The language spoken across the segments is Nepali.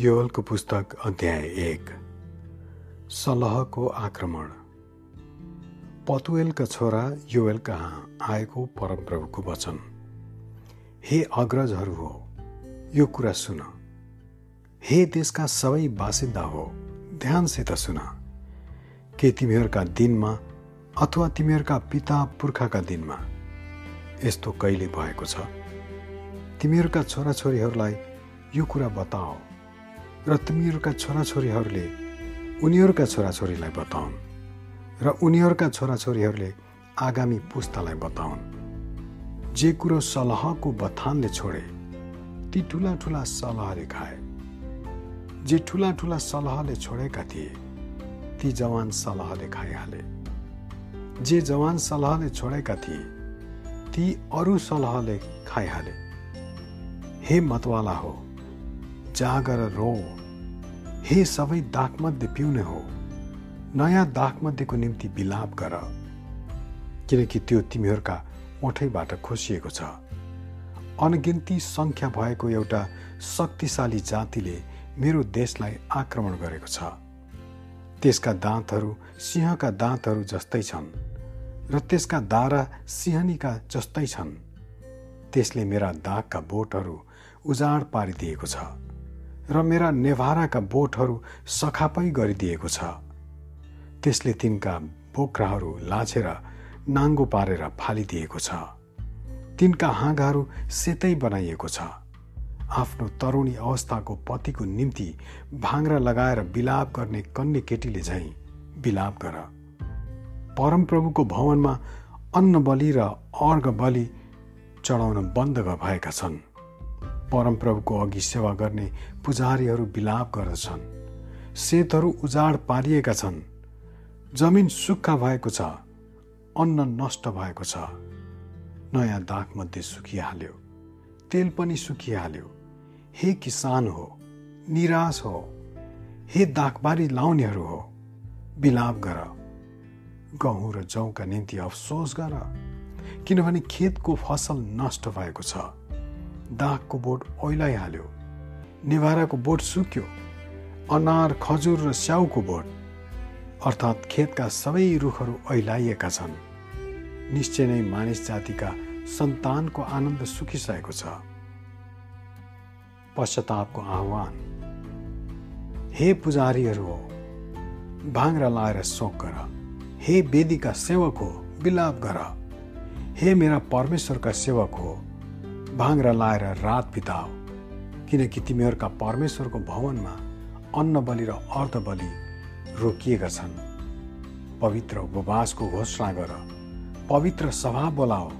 योलको पुस्तक अध्याय एक। सलहको आक्रमण। पतुएलका छोरा योएल कहाँ आएको परमप्रभुको वचन? हे अग्रजहरू हो यो कुरा सुन। हे देशका सबै बासिन्दा हो ध्यानसित सुन। के तिमीहरूका दिनमा अथवा तिमीहरूका पिता पुर्खाका दिनमा यस्तो कहिले भएको छ? तिमीहरूका छोराछोरीहरूलाई यो कुरा बताओ। र तिमीहरूका छोराछोरीहरूले उनीहरूका छोराछोरीलाई बताउन् र उनीहरूका छोराछोरीहरूले आगामी पुस्तालाई बताउन्। जे कुरो सलहको बथानले छोडे ती ठुला ठुला सलहले खाए। जे ठुला ठुला सलहले छोडेका थिए ती जवान सलहले खाइहाले। जे जवान सलहले छोडेका थिए ती अरू सलहले खाइहाले। हे मतवाला हो जागर रो। हे सबै दागमध्ये पिउने हो। नयाँ दागमध्येको निम्ति बिलाप गर। किनकि त्यो तिमीहरूका ओठैबाट खोसिएको छ। अनगिन्ती सङ्ख्या भएको एउटा शक्तिशाली जातिले मेरो देशलाई आक्रमण गरेको छ। त्यसका दाँतहरू सिंहका दाँतहरू जस्तै छन् र त्यसका दारा सिंहनीका जस्तै छन्। त्यसले मेरा दागका बोटहरू उजाड पारिदिएको छ। र मेरा नेभाराका बोटहरू सखापै गरिदिएको छ। त्यसले तिनका बोक्राहरू लाछेर नाङ्गो पारेर फालिदिएको छ। तिनका हाँगाहरू सेतै बनाइएको छ। आफ्नो तरुणी अवस्थाको पतिको निम्ति भाङ्रा लगाएर बिलाप गर्ने कन्या केटीले झैँ बिलाप गर। परमप्रभुको भवनमा अन्न बलि र अर्घ बलि चढाउन बन्द भएका छन्। परमप्रभुको अघि सेवा गर्ने पुजारीहरू बिलाप गर्दछन्। सेतहरू उजाड पारिएका छन्। जमिन सुक्खा भएको छ अन्न नष्ट भएको छ। नयाँ दागमध्ये सुकिहाल्यो तेल पनि सुकिहाल्यो। हे किसान हो निराश हो। हे दागबारी लाउनेहरू हो बिलाप गर। गहुँ र जौका निम्ति अफसोस गर। किनभने खेतको फसल नष्ट भएको छ। दागको बोट ओइलाइहाल्यो। निभाराको बोट सुक्यो। अनार खजुर र स्याउको बोट। अर्थात् खेतका सबै रुखहरू ऐलाइएका छन्। निश्चय नै मानिस जातिका सन्तानको आनन्द सुकिसकेको छ। पश्चातापको आह्वान। हे पुजारीहरू हो भाङ्रा लाएर शोक गर। हे वेदीका सेवक हो बिलाप गर। हे मेरा परमेश्वरका सेवक हो भाङ्रा लाएर रात बिताओ। किनकि तिमीहरूका परमेश्वरको भवनमा अन्न बलि र अर्ध बलि रोकिएका छन्। पवित्र उपवासको घोषणा गर। पवित्र सभा बोलाओ।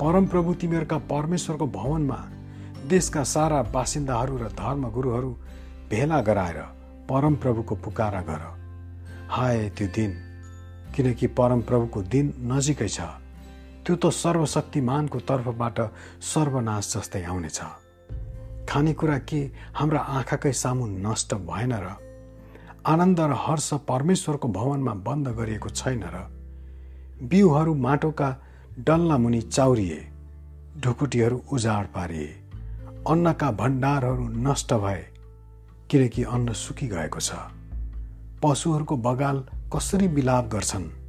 परमप्रभु तिमीहरूका परमेश्वरको भवनमा देशका सारा बासिन्दाहरू र धर्मगुरुहरू भेला गराएर परमप्रभुको पुकारा गर। हाय त्यो दिन। किनकि परमप्रभुको दिन नजिकै छ। त्यो त सर्वशक्तिमानको तर्फबाट सर्वनाश जस्तै आउनेछ। खानेकुरा के हाम्रा आँखाकै सामु नष्ट भएन र आनन्द र हर्ष परमेश्वरको भवनमा बन्द गरिएको छैन र बिउहरू माटोका डल्ला मुनि चाउरिए ढुकुटीहरू उजाड पारिए अन्नका भण्डारहरू नष्ट भए किनकि अन्न सुकिगएको छ। पशुहरूको बगाल कसरी बिलाप गर्छन्?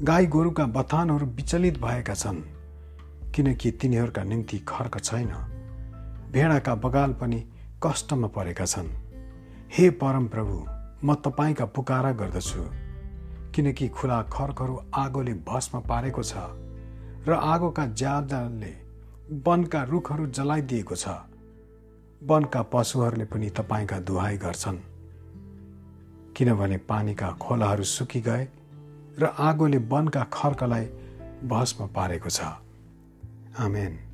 गाई गोरुका बथानहरू विचलित भएका छन् किनकि तिनीहरूका निम्ति खर्क छैन। भेडाका बगाल पनि कष्टमा परेका छन्। हे परम प्रभु म तपाईँका पुकारा गर्दछु किनकि खुला खर्कहरू आगोले भस्म पारेको छ र आगोका ज्यादाले वनका रुखहरू जलाइदिएको छ। वनका पशुहरूले पनि तपाईँका दुहाई गर्छन्। किनभने पानीका खोलाहरू सुकि गए र आगोले वनका खर्कलाई भस्म पारेको छ। आमेन।